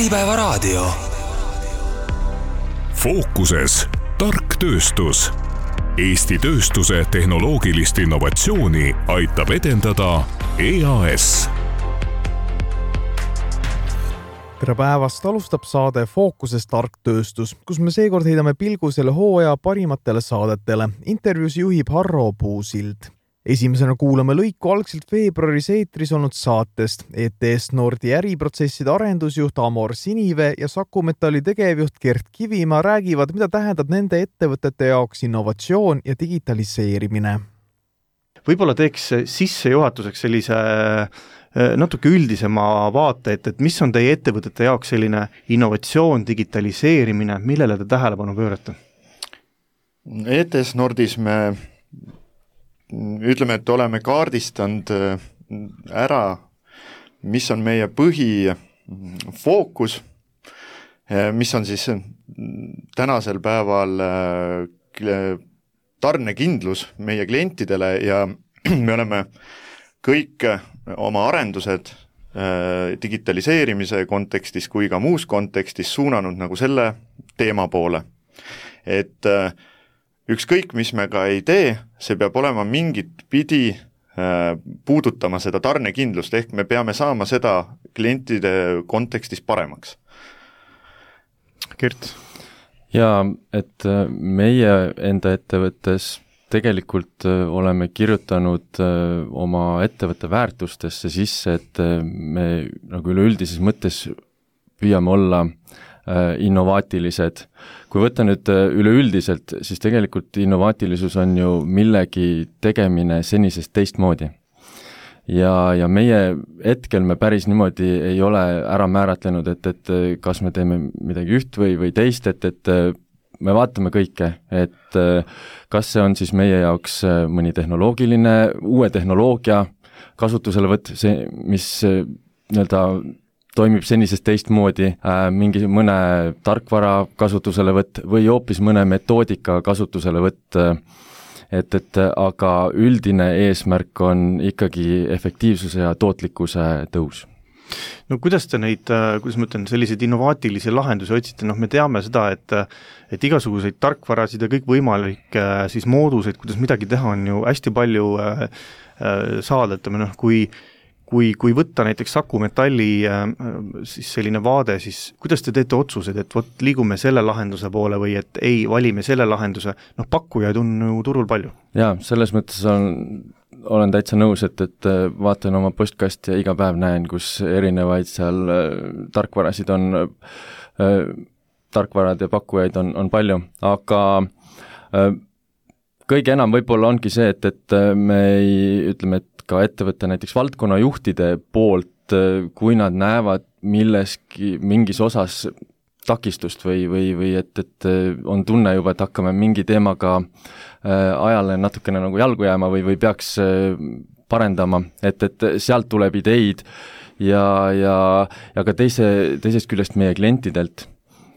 Äripäevaraadio. fookuses tark tööstus. Eesti tööstuse tehnoloogilist innovatsiooni aitab edendada EAS tere päevast, alustab saade Fookuses tark tööstus, kus me seekord heidame pilgu selle hooaja parimatele saadetele. intervjuus juhib Harro Puusild. Esimesena kuulame lõiku algselt veebruaris eetris olnud saatest. ETS Nordi äriprotsesside arendusjuht Amor Sinivee ja Saku Metalli tegevjuht Gert Kivimaa räägivad, mida tähendab nende ettevõtete jaoks innovatsioon ja digitaliseerimine. võib-olla teeks sissejuhatuseks sellise Äh, natuke üldisema vaate, et, et mis on teie ettevõtete jaoks selline innovatsioon, digitaliseerimine, millele te tähelepanu pöörate? ETS Nordis me ütleme, et oleme kaardistanud äh, ära, mis on meie põhifookus, äh, mis on siis tänasel päeval tarnekindlus meie klientidele ja me oleme kõik oma arendused äh, digitaliseerimise kontekstis kui ka muus kontekstis suunanud nagu selle teema poole. et äh, ükskõik, mis me ka ei tee, see peab olema mingit pidi äh, puudutama seda tarnekindlust, ehk me peame saama seda klientide kontekstis paremaks. Gert? jaa, et meie enda ettevõttes tegelikult äh, oleme kirjutanud äh, oma ettevõtte väärtustesse sisse, et äh, me nagu üleüldises mõttes püüame olla innovaatilised. kui võtta nüüd üleüldiselt, siis tegelikult innovaatilisus on ju millegi tegemine senisest teistmoodi. ja, ja meie hetkel me päris niimoodi ei ole ära määratlenud, et, et kas me teeme midagi üht või, või teist, et, et me vaatame kõike, et äh, kas see on siis meie jaoks äh, mõni tehnoloogiline, uue tehnoloogia kasutuselevõtt, see, mis äh, nii-öelda toimib senisest teistmoodi äh,, mingi mõne tarkvara kasutuselevõtt või hoopis mõne metoodika kasutuselevõtt äh,, et, et aga üldine eesmärk on ikkagi efektiivsuse ja tootlikkuse tõus. No kuidas te neid, äh, kuidas ma ütlen, selliseid innovaatilisi lahendusi otsite, noh me teame seda, et et igasuguseid tarkvarasid ja kõikvõimalikke äh, siis mooduseid, kuidas midagi teha, on ju hästi palju äh, äh, saada, ütleme noh, kui kui, kui võtta näiteks Saku Metalli äh, siis selline vaade, siis kuidas te teete otsuseid, et vot liigume selle lahenduse poole või et ei, valime selle lahenduse, noh pakkujaid on ju turul palju. jaa, selles mõttes on olen täitsa nõus, et, et äh, vaatan oma postkasti ja iga päev näen, kus erinevaid seal äh, tarkvarasid on äh,, tarkvarad ja pakkujaid on, on palju, aga äh, kõige enam võib-olla ongi see, et, et me ei, ütleme, et ka ettevõtte näiteks valdkonnajuhtide poolt, kui nad näevad milleski, mingis osas takistust või, või, või et, et on tunne juba, et hakkame mingi teemaga äh, ajale natukene nagu jalgu jääma või, või peaks äh, parendama, et, et sealt tuleb ideid ja, ja, ja ka teise, teisest küljest meie klientidelt.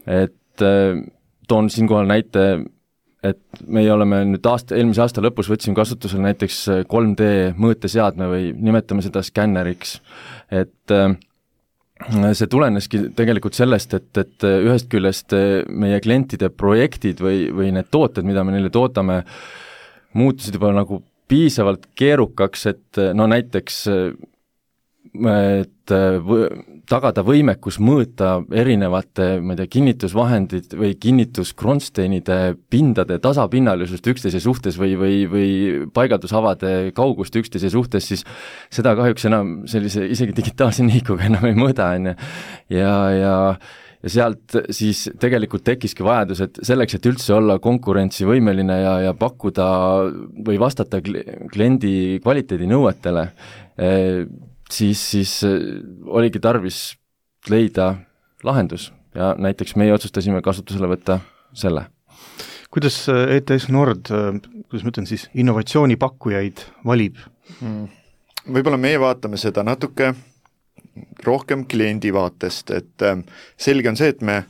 et äh, toon siinkohal näite, et meie oleme nüüd aasta, eelmise aasta lõpus võtsime kasutusele näiteks 3D mõõteseadme või nimetame seda skänneriks, et äh, see tuleneski tegelikult sellest, et, et ühest küljest meie klientide projektid või, või need tooted, mida me neile toodame, muutusid juba nagu piisavalt keerukaks, et no näiteks et võ, tagada võimekus mõõta erinevate, ma ei tea, kinnitusvahendid või kinnituskronsteinide pindade tasapinnalisust üksteise suhtes või, või, või paigaldushavade kaugust üksteise suhtes, siis seda kahjuks enam sellise isegi digitaalse nihikuga enam ei mõõda, on ju. ja, ja ja sealt siis tegelikult tekkiski vajadus, et selleks, et üldse olla konkurentsivõimeline ja, ja pakkuda või vastata kliendi kvaliteedinõuetele eh,, siis, siis äh, oligi tarvis leida lahendus ja näiteks meie otsustasime kasutusele võtta selle. kuidas äh, ETS Nord, äh, kuidas ma ütlen siis, innovatsioonipakkujaid valib mm.? võib-olla meie vaatame seda natuke rohkem kliendi vaatest, et selge on see, et me,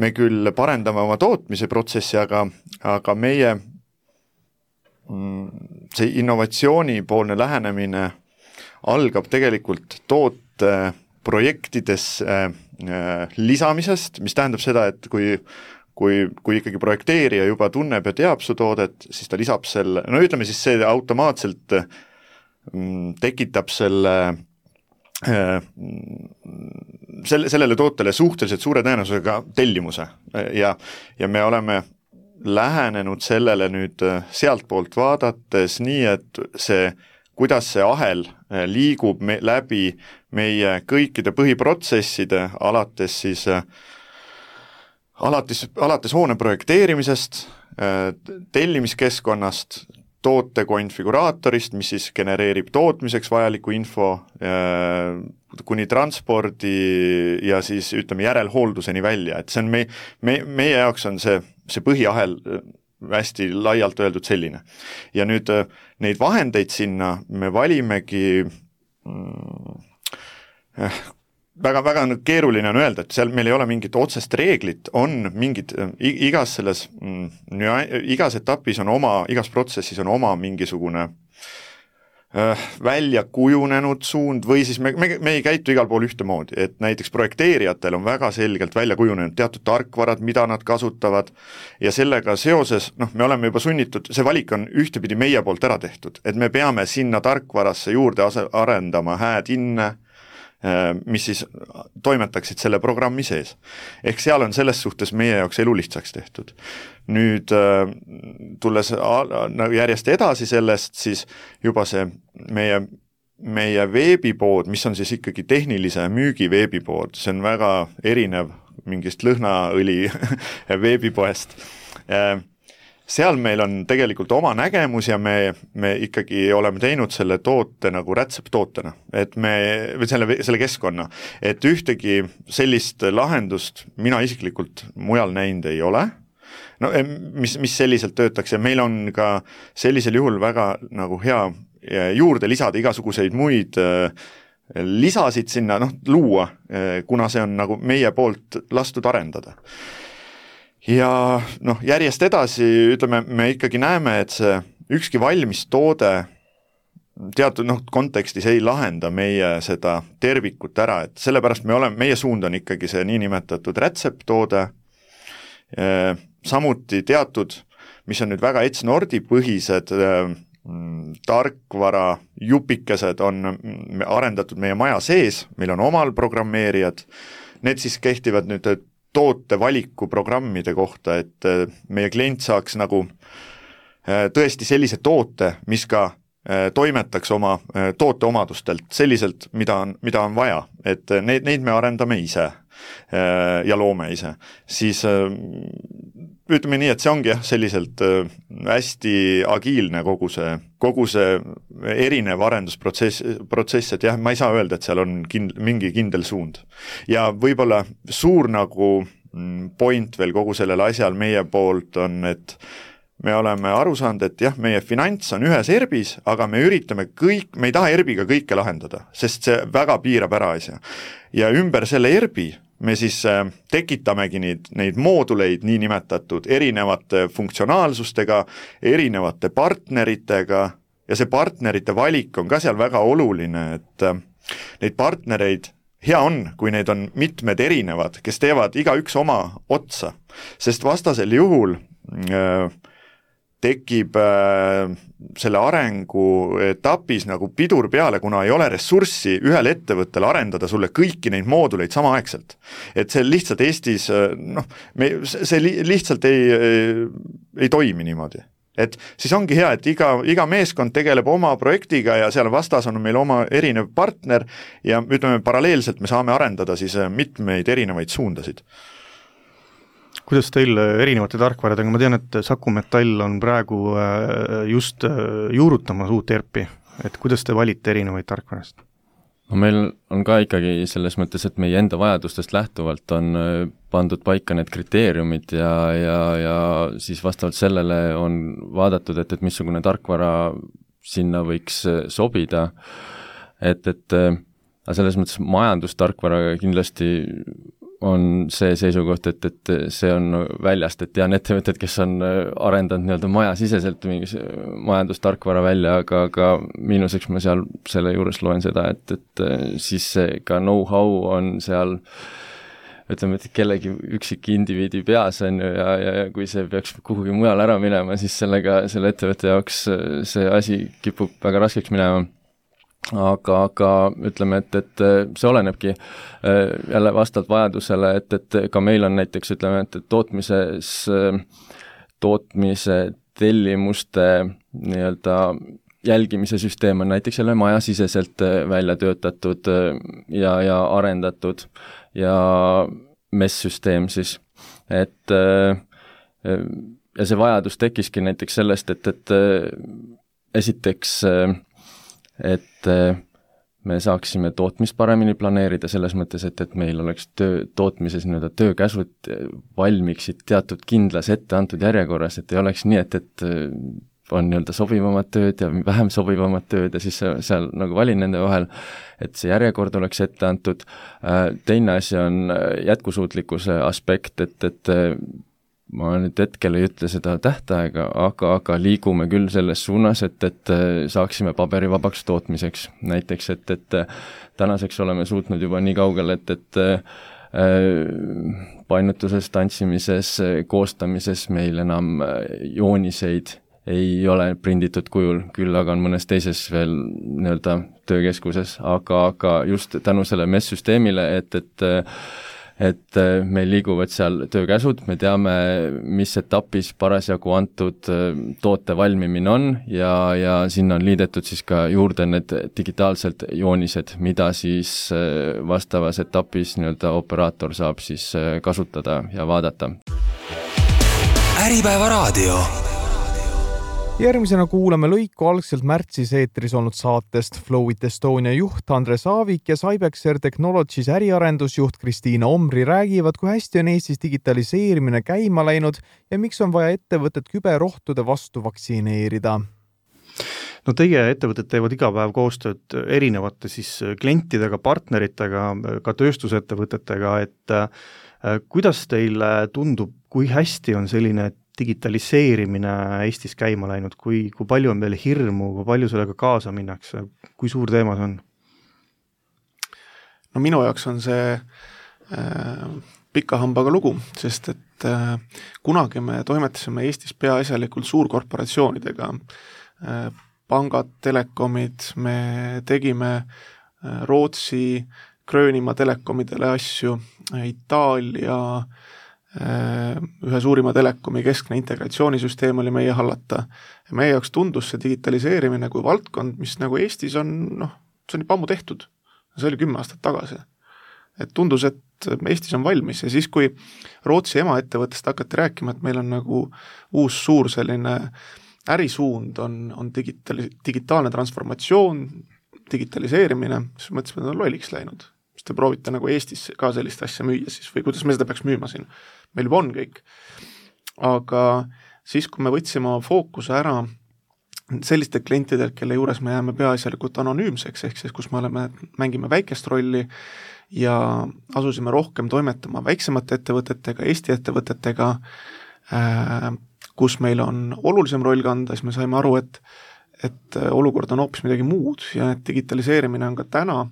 me küll parendame oma tootmise protsessi, aga, aga meie mm, see innovatsioonipoolne lähenemine algab tegelikult toote projektidesse lisamisest, mis tähendab seda, et kui kui, kui ikkagi projekteerija juba tunneb ja teab su toodet, siis ta lisab selle, no ütleme siis see automaatselt mm, tekitab selle selle, sellele tootele suhteliselt suure tõenäosusega tellimuse. Ja, ja me oleme lähenenud sellele nüüd sealtpoolt vaadates nii, et see, kuidas see ahel liigub me, läbi meie kõikide põhiprotsesside, alates siis alates, alates hoone projekteerimisest, tellimiskeskkonnast, toote konfiguraatorist, mis siis genereerib tootmiseks vajalikku info, äh, kuni transpordi ja siis ütleme, järelhoolduseni välja, et see on me, me, meie jaoks on see, see põhiahel äh, hästi laialt öeldud selline. ja nüüd äh, neid vahendeid sinna me valimegi mm, väga, väga keeruline on öelda, et seal meil ei ole mingit otsest reeglit, on mingid, igas selles mm,, igas etapis on oma, igas protsessis on oma mingisugune äh, välja kujunenud suund või siis me, me, me ei käitu igal pool ühtemoodi, et näiteks projekteerijatel on väga selgelt välja kujunenud teatud tarkvarad, mida nad kasutavad ja sellega seoses noh, me oleme juba sunnitud, see valik on ühtepidi meie poolt ära tehtud, et me peame sinna tarkvarasse juurde ase-, arendama add-in'e, Äh, mis siis toimetaksid selle programmi sees. ehk seal on selles suhtes meie jaoks elu lihtsaks tehtud. nüüd äh, tulles nagu järjest edasi sellest, siis juba see meie meie veebipood, mis on siis ikkagi tehnilise müügi veebipood, see on väga erinev mingist lõhnaõli veebipoest äh, seal meil on tegelikult oma nägemus ja me, me ikkagi oleme teinud selle toote nagu rätseptootena, et me, või selle, selle keskkonna, et ühtegi sellist lahendust mina isiklikult mujal näinud ei ole, no mis, mis selliselt töötaks ja meil on ka sellisel juhul väga nagu hea juurde lisada igasuguseid muid äh, lisasid sinna, noh, luua, äh, kuna see on nagu meie poolt lastud arendada ja noh, järjest edasi ütleme, me ikkagi näeme, et see ükski valmis toode teatud noh, kontekstis ei lahenda meie seda tervikut ära, et sellepärast me oleme, meie suund on ikkagi see niinimetatud rätseptoode, samuti teatud, mis on nüüd väga Etsnordi põhised tarkvara jupikesed on arendatud meie maja sees, meil on omal programmeerijad, need siis kehtivad nüüd tootevaliku programmide kohta, et äh, meie klient saaks nagu äh, tõesti sellise toote, mis ka äh, toimetaks oma tooteomadustelt selliselt, mida on, mida on vaja, et neid, neid me arendame ise ja loome ise, siis ütleme nii, et see ongi jah, selliselt hästi agiilne kogu see, kogu see erinev arendusprotsess, protsess, et jah, ma ei saa öelda, et seal on kind-, mingi kindel suund. ja võib-olla suur nagu mm, point veel kogu sellel asjal meie poolt on, et me oleme aru saanud, et jah, meie finants on ühes ERB-is, aga me üritame kõik, me ei taha ERB-iga kõike lahendada, sest see väga piirab ära asja. ja ümber selle ERB-i me siis äh, tekitamegi neid, neid mooduleid niinimetatud erinevate funktsionaalsustega, erinevate partneritega ja see partnerite valik on ka seal väga oluline, et äh, neid partnereid hea on, kui neid on mitmed erinevad, kes teevad igaüks oma otsa, sest vastasel juhul äh, tekib äh, selle arengu etapis nagu pidur peale, kuna ei ole ressurssi ühel ettevõttel arendada sulle kõiki neid mooduleid samaaegselt. et see lihtsalt Eestis äh, noh, me, see lihtsalt ei, ei, ei toimi niimoodi et siis ongi hea, et iga, iga meeskond tegeleb oma projektiga ja seal vastas on meil oma erinev partner ja ütleme, paralleelselt me saame arendada siis äh, mitmeid erinevaid suundasid kuidas teil äh, erinevate tarkvaradega, ma tean, et Saku Metall on praegu äh, just äh, juurutamas uut ERP-i, et kuidas te valite erinevaid tarkvarast? no meil on ka ikkagi selles mõttes, et meie enda vajadustest lähtuvalt on pandud paika need kriteeriumid ja, ja, ja siis vastavalt sellele on vaadatud, et, et missugune tarkvara sinna võiks sobida, et, et aga selles mõttes majandustarkvaraga kindlasti on see seisukoht, et, et see on väljast, et tean ettevõtted, kes on arendanud nii-öelda majasiseselt mingi majandustarkvara välja, aga, aga miinuseks ma seal selle juures loen seda, et, et siis see ka know-how on seal ütleme, et kellegi üksikindiviidi peas, on ju, ja, ja, ja kui see peaks kuhugi mujale ära minema, siis sellega, selle ettevõtte jaoks see asi kipub väga raskeks minema aga, aga ütleme, et, et see olenebki äh, jälle vastavalt vajadusele, et, et ka meil on näiteks ütleme, et, et tootmises, tootmise tellimuste nii-öelda jälgimise süsteem on näiteks jälle majasiseselt äh, välja töötatud äh, ja, ja arendatud ja MES-süsteem siis, et ja see vajadus tekkiski näiteks sellest, et, et esiteks äh, et äh, me saaksime tootmist paremini planeerida, selles mõttes, et, et meil oleks töö, tootmises nii-öelda töökäsud äh, valmiksid teatud kindlas etteantud järjekorras, et ei oleks nii, et, et äh, on nii-öelda sobivamad tööd ja vähem sobivamad tööd ja siis seal nagu valin nende vahel, et see järjekord oleks ette antud, teine asi on jätkusuutlikkuse aspekt, et, et ma nüüd hetkel ei ütle seda tähtaega, aga, aga liigume küll selles suunas, et, et äh, saaksime paberivabaks tootmiseks. näiteks, et, et äh, tänaseks oleme suutnud juba nii kaugele, et, et äh, painutuses, tantsimises, koostamises meil enam jooniseid ei ole prinditud kujul, küll aga on mõnes teises veel nii-öelda töökeskuses, aga, aga just tänu sellele MES-süsteemile, et, et et äh, meil liiguvad seal töökäsud, me teame, mis etapis parasjagu antud äh, toote valmimine on ja, ja sinna on liidetud siis ka juurde need digitaalsed joonised, mida siis äh, vastavas etapis nii-öelda operaator saab siis kasutada ja vaadata. äripäeva raadio järgmisena kuulame lõiku algselt märtsis eetris olnud saatest. Flowit Estonia juht Andres Aavik ja Cybexer Technologies äriarendusjuht Kristiina Omri räägivad, kui hästi on Eestis digitaliseerimine käima läinud ja miks on vaja ettevõtet küberohtude vastu vaktsineerida no teie ettevõtted teevad iga päev koostööd erinevate siis klientidega, partneritega, ka tööstusettevõtetega, et äh, kuidas teile tundub, kui hästi on selline digitaliseerimine Eestis käima läinud, kui, kui palju on veel hirmu, kui palju sellega kaasa minnakse, kui suur teema see on? no minu jaoks on see äh, pika hambaga lugu, sest et äh, kunagi me toimetasime Eestis peaasjalikult suurkorporatsioonidega äh,, pangad, telekomid, me tegime äh, Rootsi, Gröönimaa telekomidele asju, Itaalia äh, ühe suurima telekomi keskne integratsioonisüsteem oli meie hallata ja meie jaoks tundus see digitaliseerimine kui valdkond, mis nagu Eestis on noh, see on juba ammu tehtud. see oli kümme aastat tagasi. et tundus, et Eestis on valmis ja siis, kui Rootsi emaettevõttest hakati rääkima, et meil on nagu uus suur selline ärisuund on, on digitali-, digitaalne transformatsioon, digitaliseerimine, siis mõtlesime, et nad on lolliks läinud. Te proovite nagu Eestis ka sellist asja müüa siis või kuidas me seda peaks müüma siin meil juba on kõik. aga siis, kui me võtsime oma fookuse ära sellistelt klientidelt, kelle juures me jääme peaasjalikult anonüümseks, ehk siis kus me oleme, mängime väikest rolli ja asusime rohkem toimetama väiksemate ettevõtetega, Eesti ettevõtetega äh,, kus meil on olulisem roll kanda, siis me saime aru, et et olukord on hoopis midagi muud ja et digitaliseerimine on ka täna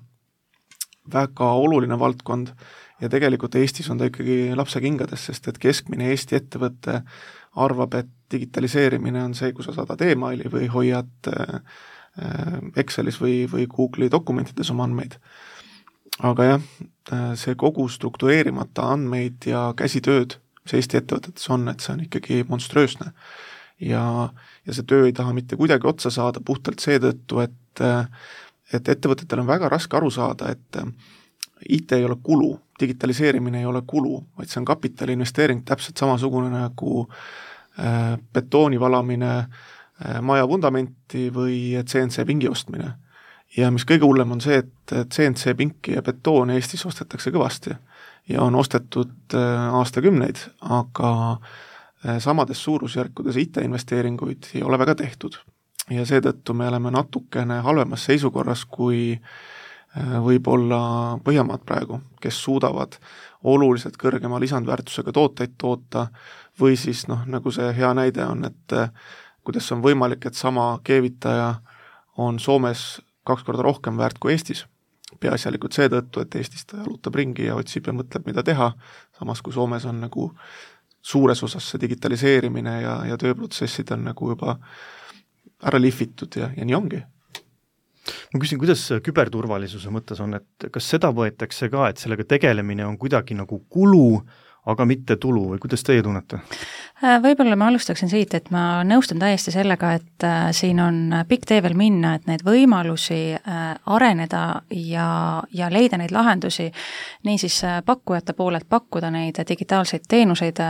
väga oluline valdkond ja tegelikult Eestis on ta ikkagi lapsekingades, sest et keskmine Eesti ettevõte arvab, et digitaliseerimine on see, kui sa saadad emaili või hoiad äh, Excelis või, või Google'i dokumentides oma andmeid. aga jah, äh, see kogu struktureerimata andmeid ja käsitööd, mis Eesti ettevõtetes on, et see on ikkagi monstruöösne. ja, ja see töö ei taha mitte kuidagi otsa saada puhtalt seetõttu, et äh, et ettevõtetel on väga raske aru saada, et IT ei ole kulu, digitaliseerimine ei ole kulu, vaid see on kapitaliinvesteering, täpselt samasugune nagu äh, betooni valamine äh, maja vundamenti või CNC pingi ostmine. ja mis kõige hullem, on see, et CNC pinki ja betooni Eestis ostetakse kõvasti ja on ostetud äh, aastakümneid, aga äh, samades suurusjärkudes IT-investeeringuid ei ole väga tehtud. Ja seetõttu me oleme natukene halvemas seisukorras kui võib-olla Põhjamaad praegu, kes suudavad oluliselt kõrgema lisandväärtusega tooteid toota või siis noh, nagu see hea näide on, et kuidas on võimalik, et sama keevitaja on Soomes kaks korda rohkem väärt kui Eestis. peaasjalikult seetõttu, et Eestis ta jalutab ringi ja otsib ja mõtleb, mida teha, samas kui Soomes on nagu suures osas see digitaliseerimine ja, ja tööprotsessid on nagu juba ära lihvitud ja, ja nii ongi ma küsin, kuidas küberturvalisuse mõttes on, et kas seda võetakse ka, et sellega tegelemine on kuidagi nagu kulu, aga mitte tulu või kuidas teie tunnete? Äh, võib-olla ma alustaksin siit, et ma nõustun täiesti sellega, et äh, siin on pikk tee veel minna, et neid võimalusi äh, areneda ja, ja leida neid lahendusi, niisiis pakkujate poolelt pakkuda neid digitaalseid teenuseid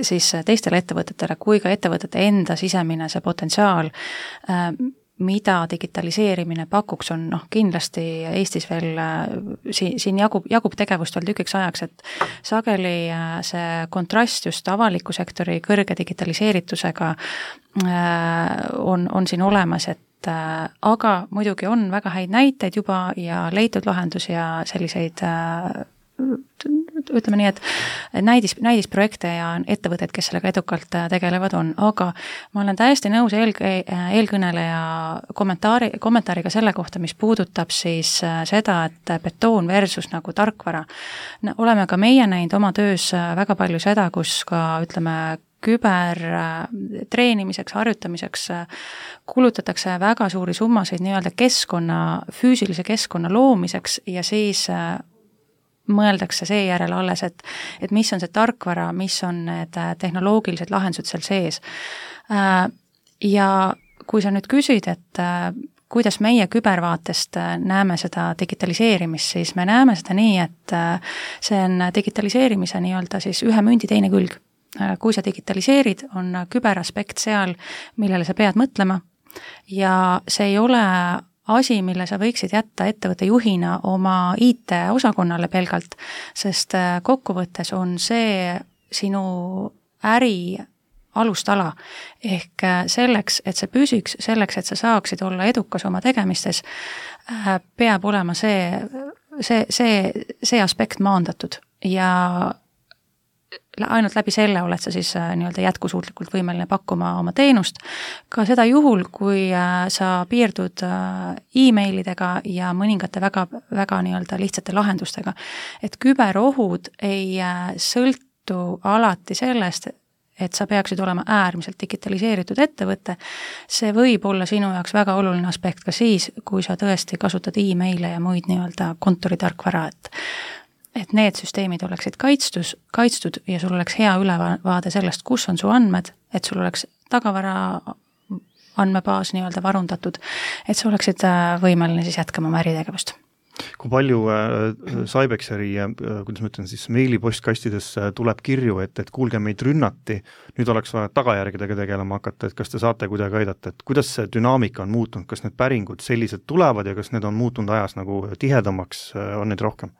siis teistele ettevõtetele kui ka ettevõtete enda sisemine see potentsiaal mida digitaliseerimine pakuks, on noh, kindlasti Eestis veel siin, siin jagub, jagub tegevust veel tükiks ajaks, et sageli äh, see kontrast just avaliku sektori kõrge digitaliseeritusega äh, on, on siin olemas, et äh, aga muidugi on väga häid näiteid juba ja leitud lahendusi ja selliseid ütleme nii, et näidis, näidisprojekte ja ettevõtted, kes sellega edukalt äh, tegelevad, on, aga ma olen täiesti nõus eel, eelkõneleja kommentaari, kommentaariga selle kohta, mis puudutab siis äh, seda, et betoon versus nagu tarkvara. oleme ka meie näinud oma töös äh, väga palju seda, kus ka ütleme, kübertreenimiseks, harjutamiseks kulutatakse väga suuri summasid nii-öelda keskkonna, füüsilise keskkonna loomiseks ja siis mõeldakse seejärel alles, et et mis on see tarkvara, mis on need äh, tehnoloogilised lahendused seal sees. Äh, ja kui sa nüüd küsid, et äh, kuidas meie kübervaatest näeme seda digitaliseerimist, siis me näeme seda nii, et see on digitaliseerimise nii-öelda siis ühe mündi teine külg. kui sa digitaliseerid, on küberaspekt seal, millele sa pead mõtlema ja see ei ole asi, mille sa võiksid jätta ettevõtte juhina oma IT-osakonnale pelgalt, sest äh, kokkuvõttes on see sinu äri alustala. ehk äh, selleks, et see püsiks, selleks, et sa saaksid olla edukas oma tegemistes, äh, peab olema see, see, see, see aspekt maandatud ja ainult läbi selle oled sa siis äh, nii-öelda jätkusuutlikult võimeline pakkuma oma teenust, ka seda juhul, kui äh, sa piirdud äh, emailidega ja mõningate väga, väga nii-öelda lihtsate lahendustega. et küberohud ei sõltu alati sellest, et sa peaksid olema äärmiselt digitaliseeritud ettevõte, see võib olla sinu jaoks väga oluline aspekt ka siis, kui sa tõesti kasutad emaile ja muid nii-öelda kontoritarkvara, et et need süsteemid oleksid kaitstus, kaitstud ja sul oleks hea ülevaade sellest, kus on su andmed, et sul oleks tagavara andmebaas nii-öelda varundatud, et sa oleksid äh, võimeline siis jätkama oma äritegevust kui palju äh, Cybexeri äh,, kuidas ma ütlen siis, meilipostkastidesse äh, tuleb kirju, et, et kuulge, meid rünnati, nüüd oleks vaja tagajärgedega tegelema hakata, et kas te saate kuidagi aidata, et kuidas see dünaamika on muutunud, kas need päringud sellised tulevad ja kas need on muutunud ajas nagu tihedamaks, äh, on neid rohkem?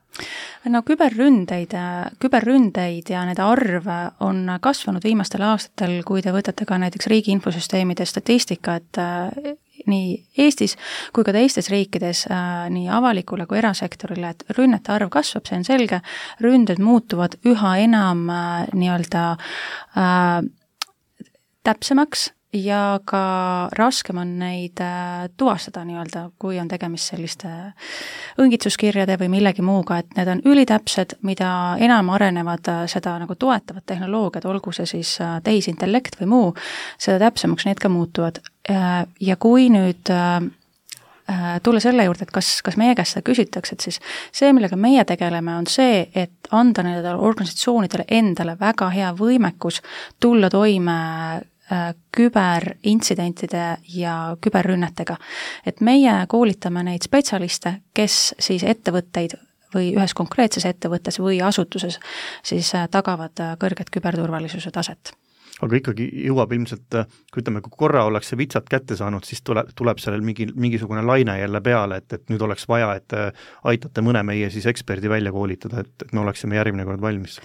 no küberründeid, küberründeid ja nende arv on kasvanud viimastel aastatel, kui te võtate ka näiteks riigi infosüsteemide statistika, et äh, nii Eestis kui ka teistes riikides äh, nii avalikule kui erasektorile, et rünnete arv kasvab, see on selge, ründed muutuvad üha enam äh, nii-öelda äh, täpsemaks ja ka raskem on neid äh, tuvastada nii-öelda, kui on tegemist selliste õngitsuskirjade või millegi muuga, et need on ülitäpsed, mida enam arenevad äh, seda nagu toetavad tehnoloogiad, olgu see siis äh, tehisintellekt või muu, seda täpsemaks need ka muutuvad. Ja kui nüüd tulla selle juurde, et kas, kas meie käest seda küsitakse, et siis see, millega meie tegeleme, on see, et anda nendele organisatsioonidele endale väga hea võimekus tulla toime Äh, küberintsidentide ja küberrünnetega. et meie koolitame neid spetsialiste, kes siis ettevõtteid või ühes konkreetses ettevõttes või asutuses siis äh, tagavad äh, kõrget küberturvalisuse taset aga ikkagi jõuab ilmselt, kui ütleme, kui korra ollakse vitsad kätte saanud, siis tuleb, tuleb sellel mingi, mingisugune laine jälle peale, et, et nüüd oleks vaja, et aitate mõne meie siis eksperdi välja koolitada, et, et me oleksime järgmine kord valmis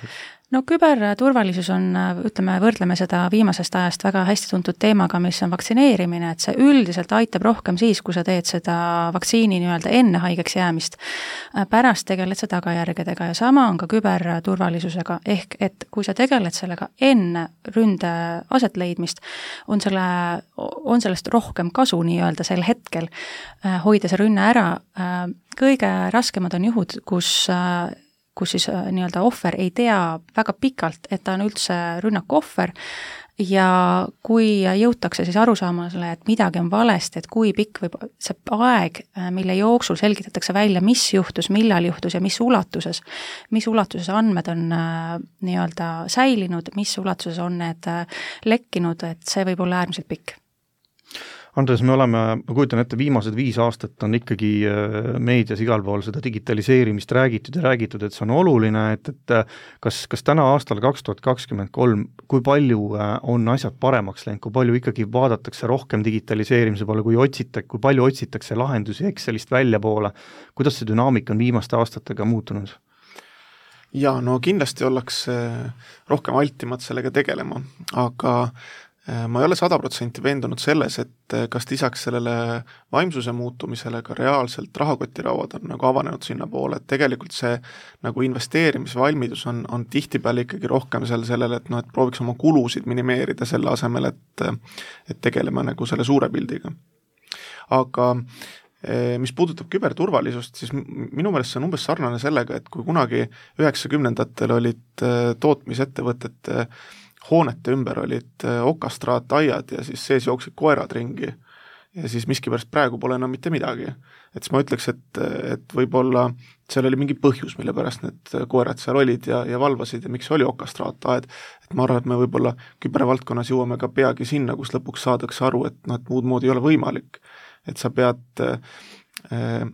no küberturvalisus on, ütleme, võrdleme seda viimasest ajast väga hästi tuntud teemaga, mis on vaktsineerimine, et see üldiselt aitab rohkem siis, kui sa teed seda vaktsiini nii-öelda enne haigeks jäämist. pärast tegeled sa tagajärgedega ja sama on ka küberturvalisusega, ehk et kui sa tegeled sellega enne ründe asetleidmist, on selle, on sellest rohkem kasu nii-öelda sel hetkel, hoida see rünne ära, kõige raskemad on juhud, kus kus siis äh, nii-öelda ohver ei tea väga pikalt, et ta on üldse rünnaku ohver. Ja kui jõutakse siis arusaamasele, et midagi on valesti, et kui pikk võib see aeg, äh, mille jooksul selgitatakse välja, mis juhtus, millal juhtus ja mis ulatuses, mis ulatuses andmed on äh, nii-öelda säilinud, mis ulatuses on need lekkinud, et see võib olla äärmiselt pikk Andres, me oleme, ma kujutan ette, viimased viis aastat on ikkagi äh, meedias igal pool seda digitaliseerimist räägitud ja räägitud, et see on oluline, et, et äh, kas, kas täna aastal kaks tuhat kakskümmend kolm, kui palju äh, on asjad paremaks läinud, kui palju ikkagi vaadatakse rohkem digitaliseerimise poole, kui otsite, kui palju otsitakse lahendusi Excelist väljapoole, kuidas see dünaamika on viimaste aastatega muutunud? jaa, no kindlasti ollakse rohkem altimad sellega tegelema, aga ma ei ole sada protsenti veendunud selles, et äh, kas lisaks sellele vaimsuse muutumisele ka reaalselt rahakotirauad on nagu avanenud sinnapoole, et tegelikult see nagu investeerimisvalmidus on, on tihtipeale ikkagi rohkem seal sellele, et noh, et prooviks oma kulusid minimeerida selle asemel, et et tegeleme nagu selle suure pildiga. aga äh, mis puudutab küberturvalisust, siis minu meelest see on umbes sarnane sellega, et kui kunagi üheksakümnendatel olid tootmisettevõtete äh, hoonete ümber olid äh, okastraataiad ja siis sees jooksid koerad ringi. ja siis miskipärast praegu pole enam mitte midagi. et siis ma ütleks, et, et võib-olla seal oli mingi põhjus, mille pärast need koerad seal olid ja, ja valvasid ja miks oli okastraataed, et ma arvan, et me võib-olla kübervaldkonnas jõuame ka peagi sinna, kus lõpuks saadakse aru, et noh, et muud moodi ei ole võimalik. et sa pead äh,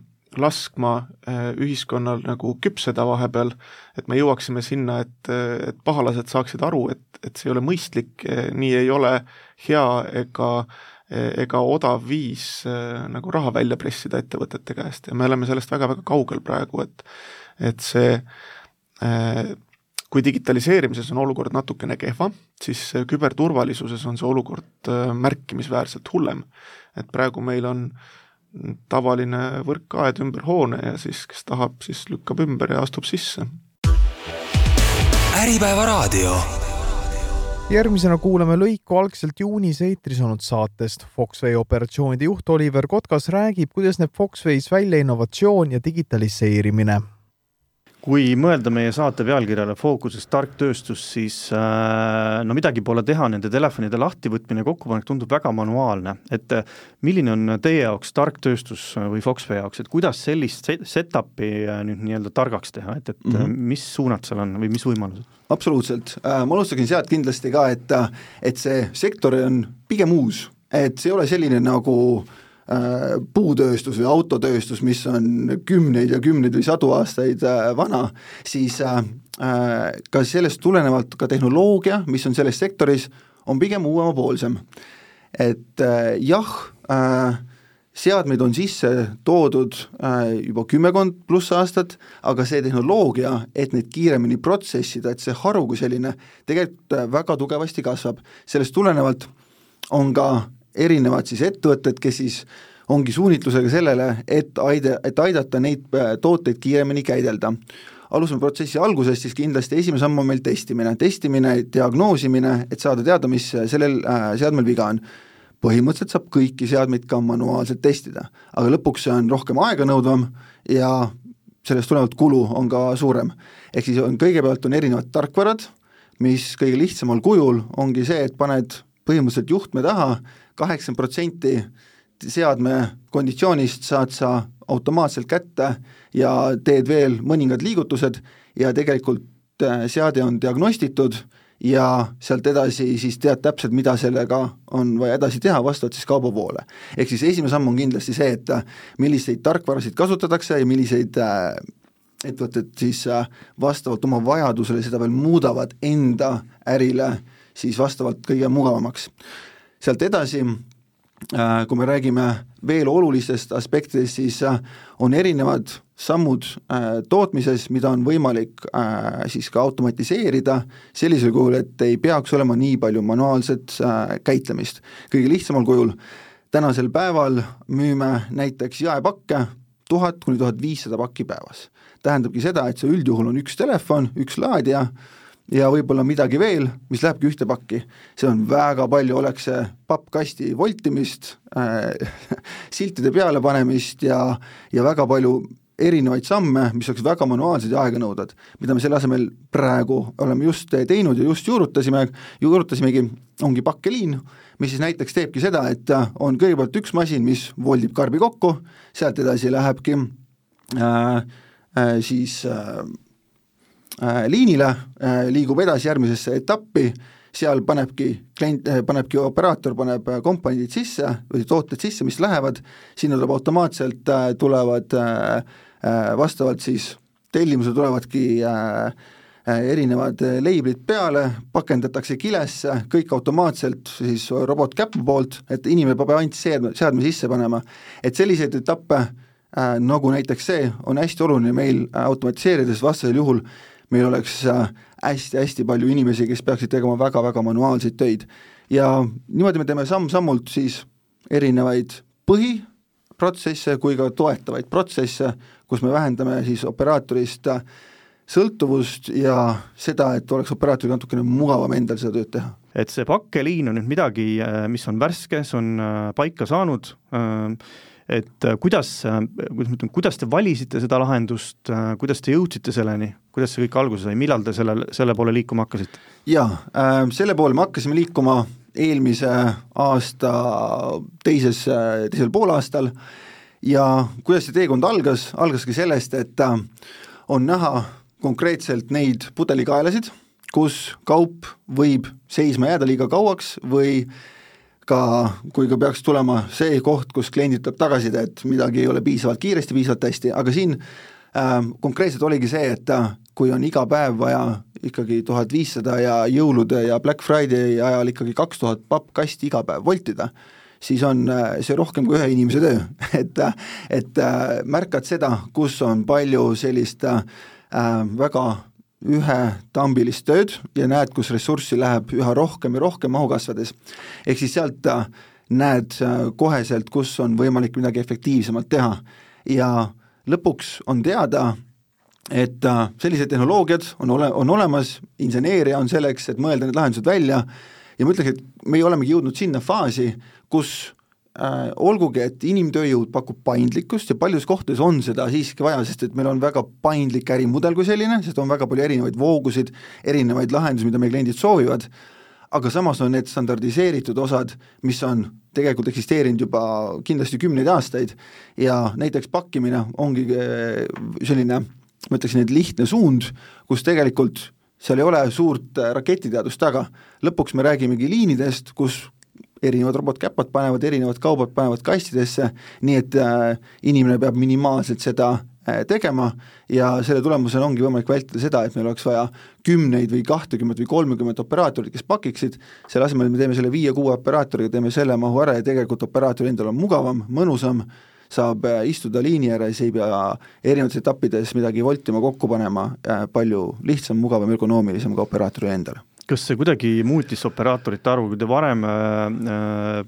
laskma äh, ühiskonnal nagu küpseda vahepeal, et me jõuaksime sinna, et, et pahalased saaksid aru, et, et see ei ole mõistlik, nii ei ole hea ega ega odav viis äh, nagu raha välja pressida ettevõtete käest ja me oleme sellest väga-väga kaugel praegu, et et see äh, kui digitaliseerimises on olukord natukene kehva, siis küberturvalisuses on see olukord märkimisväärselt hullem. et praegu meil on äh, tavaline võrkaed ümber hoone ja siis, kes tahab, siis lükkab ümber ja astub sisse. äripäeva raadio. järgmisena kuulame lõiku algselt juunis eetris olnud saatest. Foxway operatsioonide juht Oliver Kotkas räägib, kuidas näeb Foxway's välja innovatsioon ja digitaliseerimine kui mõelda meie saate pealkirjale fookuses tark tööstus, siis äh, no midagi pole teha, nende telefonide lahtivõtmine ja kokkupanek tundub väga manuaalne, et äh, milline on teie jaoks tark tööstus või Foxway jaoks, et kuidas sellist set-up'i äh, nüüd nii-öelda targaks teha, et, et mm -hmm. mis suunad seal on või mis võimalused? absoluutselt, ma alustaksin sealt kindlasti ka, et, et see sektor on pigem uus, et see ei ole selline nagu äh, Äh, puutööstus või autotööstus, mis on kümneid ja kümneid või sadu aastaid äh, vana, siis äh, ka sellest tulenevalt ka tehnoloogia, mis on selles sektoris, on pigem uuemapoolsem. et jah, seadmeid on sisse toodud juba kümmekond pluss aastat, aga see tehnoloogia, et neid kiiremini protsessida, et see haru kui selline tegelikult väga tugevasti kasvab, sellest tulenevalt on ka erinevad siis ettevõtted, kes siis ongi suunitlusega sellele, et aida, et aidata neid äh, tooteid kiiremini käidelda. alustame protsessi algusest, siis kindlasti esimene samm on meil testimine, testimine, diagnoosimine, et saada teada, mis sellel äh, seadmel viga on. põhimõtteliselt saab kõiki seadmeid ka manuaalselt testida, aga lõpuks see on rohkem aeganõudvam ja sellest tulenevalt kulu on ka suurem. ehk siis on, kõigepealt on erinevad tarkvarad, mis kõige lihtsamal kujul ongi see, et paned põhimõtteliselt juhtme taha, kaheksakümmend protsenti seadme konditsioonist saad sa automaatselt kätte ja teed veel mõningad liigutused ja tegelikult äh, seade on diagnostitud ja sealt edasi siis tead täpselt, mida sellega on vaja edasi teha, vastavalt siis kaubavoole. ehk siis esimene samm on kindlasti see, et äh, milliseid tarkvarasid kasutatakse ja milliseid äh, ettevõtted siis vastavalt oma vajadusele seda veel muudavad enda ärile siis vastavalt kõige mugavamaks. Sealt edasi äh, kui me räägime veel olulistest aspektidest, siis äh, on erinevad sammud äh, tootmises, mida on võimalik siis ka automatiseerida sellisel kujul, et ei peaks olema nii palju manuaalset käitlemist. kõige lihtsamal kujul tänasel päeval müüme näiteks jaepakke tuhat kuni tuhat viissada pakki päevas. tähendabki seda, et see üldjuhul on üks telefon, üks laadija, ja võib-olla midagi veel, mis lähebki ühte pakki. see on väga palju, oleks see pappkasti voltimist äh,, siltide peale panemist ja, ja väga palju erinevaid samme, mis oleks väga manuaalsed ja aeganõudvad, mida me selle asemel praegu oleme just teinud ja just juurutasime, juurutasimegi, ongi pakkeliin, mis siis näiteks teebki seda, et on kõigepealt üks masin, mis voldib karbi kokku, sealt edasi lähebki äh, äh, siis äh, liinile, äh, liigub edasi järgmisesse etappi, seal panebki klient, äh, panebki operaator, paneb komponendid sisse või tooted sisse, mis lähevad, sinna tuleb automaatselt, tulevad vastavalt siis tellimusele tulevadki erinevad leiblid peale, pakendatakse kilesse, kõik automaatselt siis robotkäpu poolt, et inimene peab ainult seadme, seadme sisse panema. et selliseid etappe äh, nagu näiteks see, on hästi oluline meil automatiseerida, sest vastasel juhul äh, meil oleks hästi-hästi palju inimesi, kes peaksid tegema väga-väga manuaalseid töid. ja niimoodi me teeme samm-sammult siis erinevaid põhiprotsesse kui ka toetavaid protsesse, kus me vähendame siis operaatorist sõltuvust ja seda, et oleks operaatoril natukene mugavam endal seda tööd teha. et see pakkeliin on nüüd midagi, mis on värske, see on äh, paika saanud äh,, et äh, kuidas, äh, kuidas ma ütlen, kuidas te valisite seda lahendust, äh, kuidas te jõudsite selleni, kuidas see kõik alguse sai, millal te selle, selle poole liikuma hakkasite? jaa äh,, selle poole me hakkasime liikuma eelmise aasta teises, teisel poolaastal ja kuidas see teekond algas, algaski sellest, et on näha konkreetselt neid pudelikaelasid, kus kaup võib seisma jääda liiga kauaks või äh, ka, kui ka peaks tulema see koht, kus kliendid tuleb tagasiside, et midagi ei ole piisavalt kiiresti, piisavalt hästi, aga siin äh, konkreetselt oligi see, et äh, kui on iga päev vaja ikkagi tuhat viissada ja jõulude ja Black Friday ajal ikkagi kaks tuhat pappkasti iga päev voltida, siis on äh, see rohkem kui ühe inimese töö. Et, äh, et märkad seda, kus on palju sellist äh, väga ühetambilist tööd ja näed, kus ressurssi läheb üha rohkem ja rohkem mahu kasvades. ehk siis sealt äh, näed äh, koheselt, kus on võimalik midagi efektiivsemalt teha ja lõpuks on teada, et äh, sellised tehnoloogiad on ole, on olemas, inseneeria on selleks, et mõelda need lahendused välja ja ma ütleks, et meie olemegi jõudnud sinna faasi, kus äh, olgugi, et inimtööjõud pakub paindlikkust ja paljudes kohtades on seda siiski vaja, sest et meil on väga paindlik ärimudel kui selline, sest on väga palju erinevaid voogusid, erinevaid lahendusi, mida meie kliendid soovivad, aga samas on need standardiseeritud osad, mis on tegelikult eksisteerinud juba kindlasti kümneid aastaid. Ja näiteks pakkimine ongi äh, selline, ma ütleksin, et lihtne suund, kus tegelikult seal ei ole suurt äh, raketiteadust taga, lõpuks me räägimegi liinidest, kus erinevad robotkäpad panevad erinevad kaubad, panevad kastidesse, nii et äh, inimene peab minimaalselt seda äh, tegema ja selle tulemusena ongi võimalik vältida seda, et meil oleks vaja kümneid või kahtekümmet või kolmekümmet operaatorit, kes pakiksid, selle asemel me teeme selle viie-kuue operaatoriga, teeme selle mahu ära ja tegelikult operaatoril endal on mugavam, mõnusam, saab äh, istuda liini ääres, ei pea erinevates etappides midagi voltima, kokku panema, palju lihtsam, mugavam, ökonoomilisem ka operaatoril endal kas see kuidagi muutis operaatorite arvu, kui te varem äh,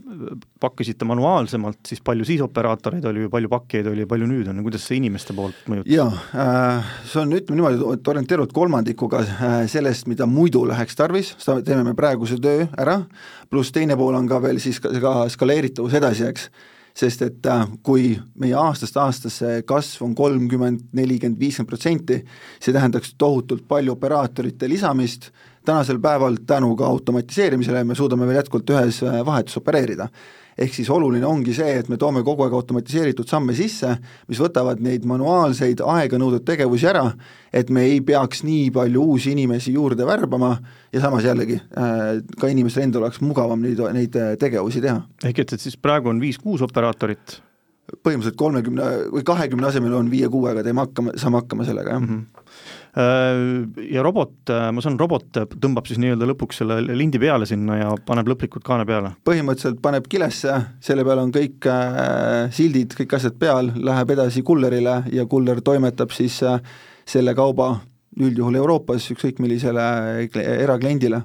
pakkisite manuaalsemalt, siis palju siis operaatoreid oli, palju pakkijaid oli ja palju nüüd on? Kuidas see inimeste poolt mõjutab? jaa äh,, see on, ütleme niimoodi, et orienteeruvalt kolmandikuga äh, sellest, mida muidu läheks tarvis, seda teeme me praeguse töö ära, pluss teine pool on ka veel siis ka, ka skaleeritavus edasi, eks. Sest et äh, kui meie aastast aastasse kasv on kolmkümmend, nelikümmend, viiskümmend protsenti, see tähendaks tohutult palju operaatorite lisamist, tänasel päeval tänu ka automatiseerimisele me suudame veel jätkuvalt ühes äh, vahetus opereerida. ehk siis oluline ongi see, et me toome kogu aeg automatiseeritud samme sisse, mis võtavad neid manuaalseid aeganõudvaid tegevusi ära, et me ei peaks nii palju uusi inimesi juurde värbama ja samas jällegi äh, ka inimestel endal oleks mugavam neid, neid äh, tegevusi teha. ehk et, et siis praegu on viis-kuus operaatorit? põhimõtteliselt kolmekümne või kahekümne asemel on viie-kuuega, teeme hakkama, saame hakkama sellega, jah mm. -hmm Ja robot, ma saan, robot tõmbab siis nii-öelda lõpuks selle lindi peale sinna ja paneb lõplikult kaane peale? põhimõtteliselt paneb kilesse, selle peal on kõik äh, sildid, kõik asjad peal, läheb edasi kullerile ja kuller toimetab siis äh, selle kauba üldjuhul Euroopas ükskõik millisele erakliendile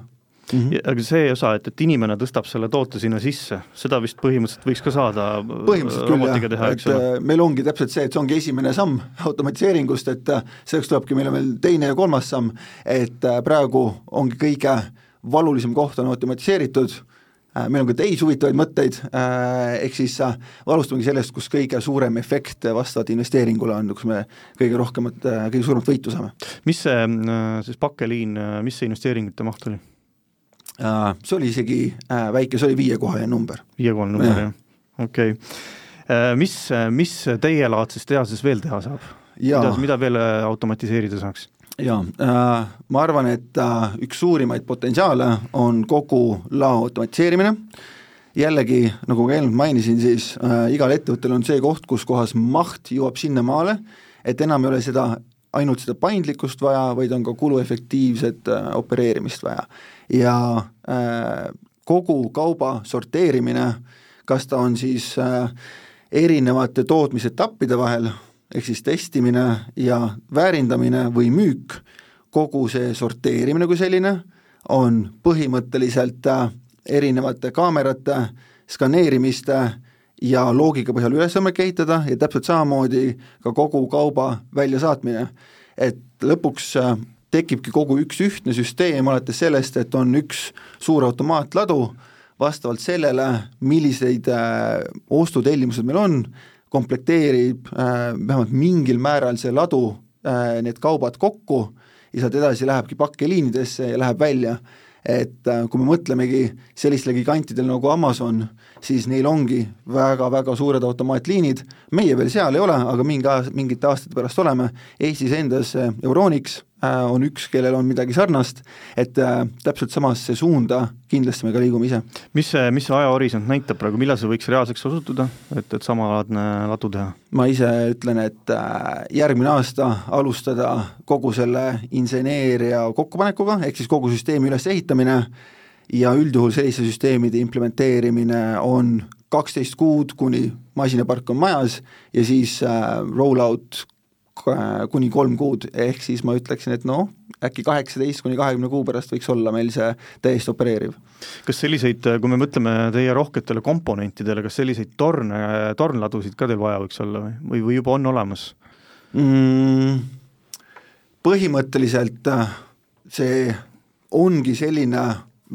mm. -hmm. aga see osa, et, et inimene tõstab selle toote sinna sisse, seda vist põhimõtteliselt võiks ka saada äh, põhimõtteliselt küll jah, et äh, meil ongi täpselt see, et see ongi esimene samm automatiseeringust, et äh, selleks tulebki meile veel teine ja kolmas samm, et praegu ongi kõige valulisem koht on automatiseeritud, meil on ka teisi huvitavaid mõtteid, ehk siis alustamegi sellest, kus kõige suurem efekt vastavalt investeeringule on, kus me kõige rohkemat, kõige suuremat võitu saame. mis see siis pakkeliin, mis see investeeringute maht oli? Äh, see oli isegi äh, väike, see oli viiekohaline number. viiekohaline number, jah, okei okay.. Äh, mis, mis teielaadses tehases veel teha saab? mida, mida veel automatiseerida saaks? jaa äh,, ma arvan, et äh, üks suurimaid potentsiaale on kogu lao automatiseerimine, jällegi, nagu ka eelnevalt mainisin, siis äh, igal ettevõttel on see koht, kus kohas maht jõuab sinnamaale, et enam ei ole seda ainult seda paindlikkust vaja, vaid on ka kuluefektiivset äh, opereerimist vaja. Ja äh, kogu kauba sorteerimine, kas ta on siis äh, erinevate tootmisetappide vahel, ehk siis testimine ja väärindamine või müük, kogu see sorteerimine kui selline on põhimõtteliselt äh, erinevate kaamerate, skaneerimiste ja loogika põhjal üles võimalik ehitada ja täpselt samamoodi ka kogu kauba väljasaatmine. et lõpuks äh, tekibki kogu üks ühtne süsteem, alates sellest, et on üks suur automaatladu, vastavalt sellele, milliseid äh, ostutellimused meil on, komplekteerib äh, vähemalt mingil määral see ladu need kaubad kokku ja sealt edasi lähebki pakkeliinidesse ja läheb välja et äh, kui me mõtlemegi sellistele gigantidele nagu Amazon, siis neil ongi väga-väga suured automaatliinid, meie veel seal ei ole, aga mingi aas-, mingite aastate pärast oleme, Eestis endas äh, Euronix äh, on üks, kellel on midagi sarnast, et täpselt samasse suunda kindlasti me ka liigume ise. mis see, mis see ajahorisont näitab praegu, millal see võiks reaalseks osutuda, et, et samalaadne ladu teha? ma ise ütlen, et järgmine aasta alustada kogu selle inseneeria kokkupanekuga, ehk siis kogu süsteemi ülesehitamine, ja üldjuhul selliste süsteemide implementeerimine on kaksteist kuud, kuni masinapark on majas ja siis äh, roll-out äh, kuni kolm kuud, ehk siis ma ütleksin, et noh, äkki kaheksateist kuni kahekümne kuu pärast võiks olla meil see täiesti opereeriv. kas selliseid, kui me mõtleme teie rohketele komponentidele, kas selliseid torne, tornladusid ka teil vaja võiks olla või, või, või juba on olemas mm,? Põhimõtteliselt äh, see ongi selline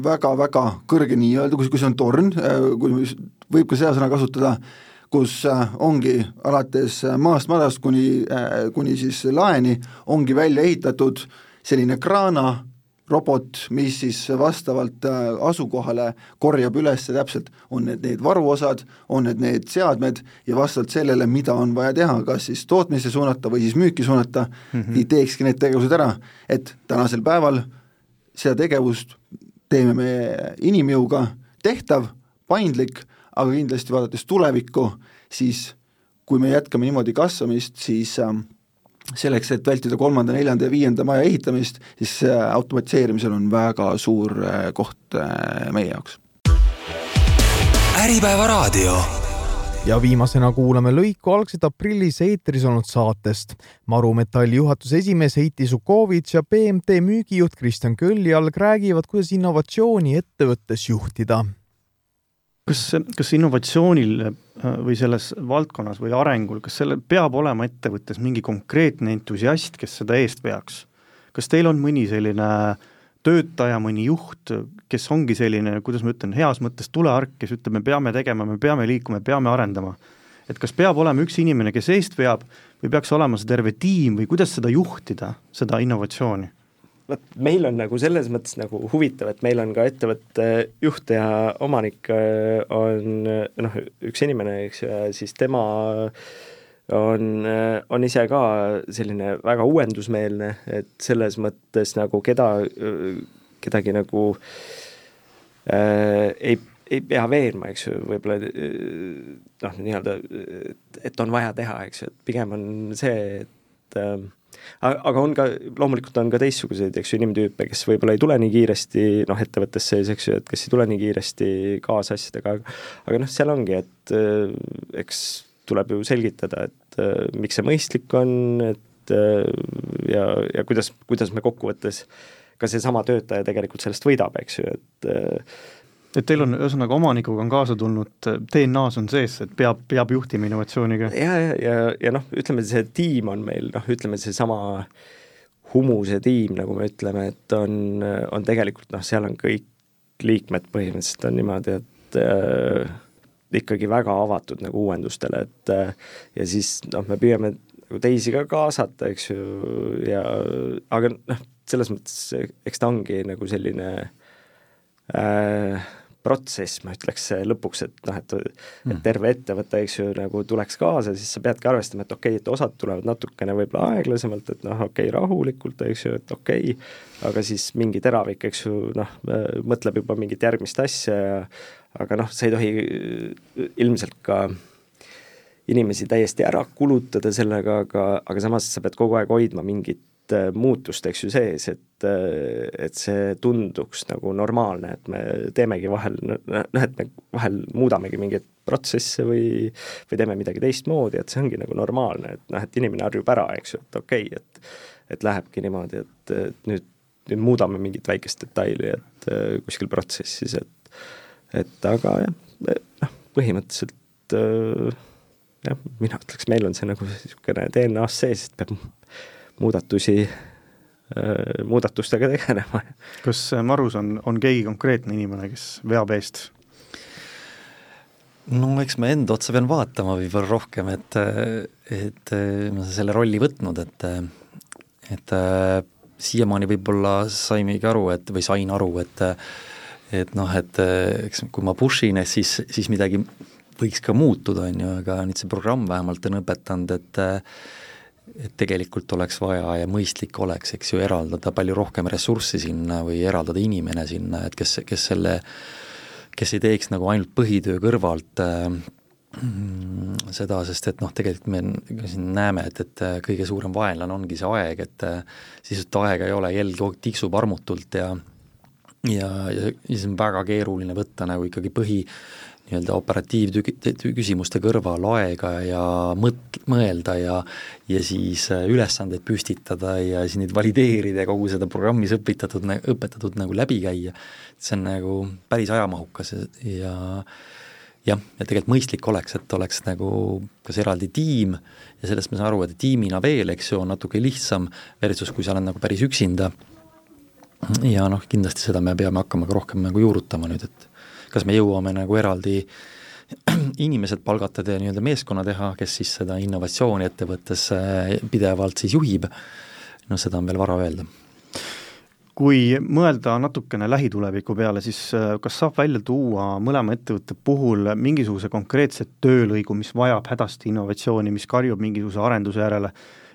väga-väga kõrge nii-öelda, kui, kui see on torn, äh, kui võib ka seda sõna kasutada, kus äh, ongi alates maast madalast kuni, äh, kuni siis laeni, ongi välja ehitatud selline kraana robot, mis siis vastavalt asukohale korjab üles täpselt, on need need varuosad, on need need seadmed ja vastavalt sellele, mida on vaja teha, kas siis tootmisse suunata või siis müüki suunata mm, -hmm. teekski need tegevused ära, et tänasel päeval seda tegevust teeme me inimjõuga tehtav, paindlik, aga kindlasti vaadates tulevikku, siis kui me jätkame niimoodi kasvamist, siis äh, selleks, et vältida kolmanda, neljanda ja viienda maja ehitamist, siis äh, automatiseerimisel on väga suur äh, koht äh, meie jaoks. äripäeva raadio ja viimasena kuulame lõiku algselt aprillis eetris olnud saatest. Maru Metalli juhatuse esimees Heiti Sukovitš ja BMT müügijuht Kristjan Köljalg räägivad, kuidas innovatsiooni ettevõttes juhtida. Kas, kas innovatsioonil äh, või selles valdkonnas või arengul, kas sellel peab olema ettevõttes mingi konkreetne entusiast, kes seda eest veaks? kas teil on mõni selline töötaja, mõni juht, kes ongi selline, kuidas ma ütlen, heas mõttes tuleark, kes ütleb, me peame tegema, me peame liikuma, peame arendama. et kas peab olema üks inimene, kes eest veab või peaks olema see terve tiim või kuidas seda juhtida, seda innovatsiooni? Vot meil on nagu selles mõttes nagu huvitav, et meil on ka ettevõtte juht ja omanik äh, on noh, üks inimene, eks ju, ja siis tema on, on ise ka selline väga uuendusmeelne, et selles mõttes nagu keda, kedagi nagu äh, ei, ei pea veenma, eks ju, võib-olla noh, nii-öelda, et on vaja teha, eks ju, et pigem on see, et äh, aga on ka, loomulikult on ka teistsuguseid, eks ju, inimtüüpe, kes võib-olla ei tule nii kiiresti noh, ettevõttes sees, eks ju, et kes ei tule nii kiiresti kaasa asjadega, aga noh, seal ongi, et äh, eks tuleb ju selgitada, et äh, miks see mõistlik on, et äh, ja, ja kuidas, kuidas me kokkuvõttes ka seesama töötaja tegelikult sellest võidab, eks ju, et et teil on, ühesõnaga omanikuga on kaasa tulnud, DNA-s on sees, et peab, peab juhtima innovatsiooniga? ja, ja, ja, ja noh, ütleme see tiim on meil noh, ütleme seesama Humuse tiim, nagu me ütleme, et on, on tegelikult noh, seal on kõik liikmed põhimõtteliselt on niimoodi, et äh, ikkagi väga avatud nagu uuendustele, et äh, ja siis noh, me püüame nagu teisi ka kaasata, eks ju, ja aga noh, selles mõttes eks ta ongi nagu selline äh, protsess, ma ütleks lõpuks, et noh, et et Mm. terve ettevõte, eks ju, nagu tuleks kaasa, siis sa peadki arvestama, et okei okay,, et osad tulevad natukene võib-olla aeglasemalt, et noh, okei okay,, rahulikult, eks ju, et okei okay,, aga siis mingi teravik, eks ju, noh, mõtleb juba mingit järgmist asja ja aga noh, sa ei tohi äh, ilmselt ka inimesi täiesti ära kulutada sellega, aga, aga samas sa pead kogu aeg hoidma mingit muutust, eks ju, sees, et, äh, et see tunduks nagu normaalne, et me teemegi vahel, noh, et me vahel muudamegi mingeid protsesse või, või teeme midagi teistmoodi, et see ongi nagu normaalne, et noh, et inimene harjub ära, eks ju, et okei okay,, et et lähebki niimoodi, et, et nüüd, nüüd muudame mingit väikest detaili, et äh, kuskil protsessis, et et aga jah, noh, põhimõtteliselt äh, jah, mina ütleks, meil on see nagu niisugune DNA-s sees, et peab muudatusi, muudatustega tegelema. kas Marus on, on keegi konkreetne inimene, kes veab eest? no eks ma enda otsa pean vaatama võib-olla rohkem, et, et ma olen selle rolli võtnud, et et siiamaani võib-olla saimegi aru, et või sain aru, et et noh, et eks kui ma push in, siis, siis midagi võiks ka muutuda, on ju, aga nüüd see programm vähemalt on õpetanud, et et tegelikult oleks vaja ja mõistlik oleks, eks ju, eraldada palju rohkem ressurssi sinna või eraldada inimene sinna, et kes, kes selle, kes ei teeks nagu ainult põhitöö kõrvalt äh, seda, sest et noh, tegelikult me siin näeme, et, et kõige suurem vaenlane ongi see aeg, et sisuliselt aega ei ole, jälg kogu aeg tiksub armutult ja ja, ja siis on väga keeruline võtta nagu ikkagi põhi nii-öelda operatiivküsimuste kõrval aega ja mõt-, mõelda ja ja siis ülesandeid püstitada ja siis neid valideerida ja kogu seda programmis õpitatud, õpetatud nagu läbi käia, see on nagu päris ajamahukas ja jah, ja tegelikult mõistlik oleks, et oleks nagu kas eraldi tiim ja sellest ma saan aru, et tiimina veel, eks ju, on natuke lihtsam versus kui sa oled nagu päris üksinda. Ja noh, kindlasti seda me peame hakkama ka rohkem nagu juurutama nüüd, et kas me jõuame nagu eraldi inimesed palgata ja nii-öelda meeskonna teha, kes siis seda innovatsiooni ettevõttes pidevalt siis juhib, no seda on veel vara öelda. kui mõelda natukene lähituleviku peale, siis kas saab välja tuua mõlema ettevõtte puhul mingisuguse konkreetse töölõigu, mis vajab hädasti innovatsiooni, mis karjub mingisuguse arenduse järele,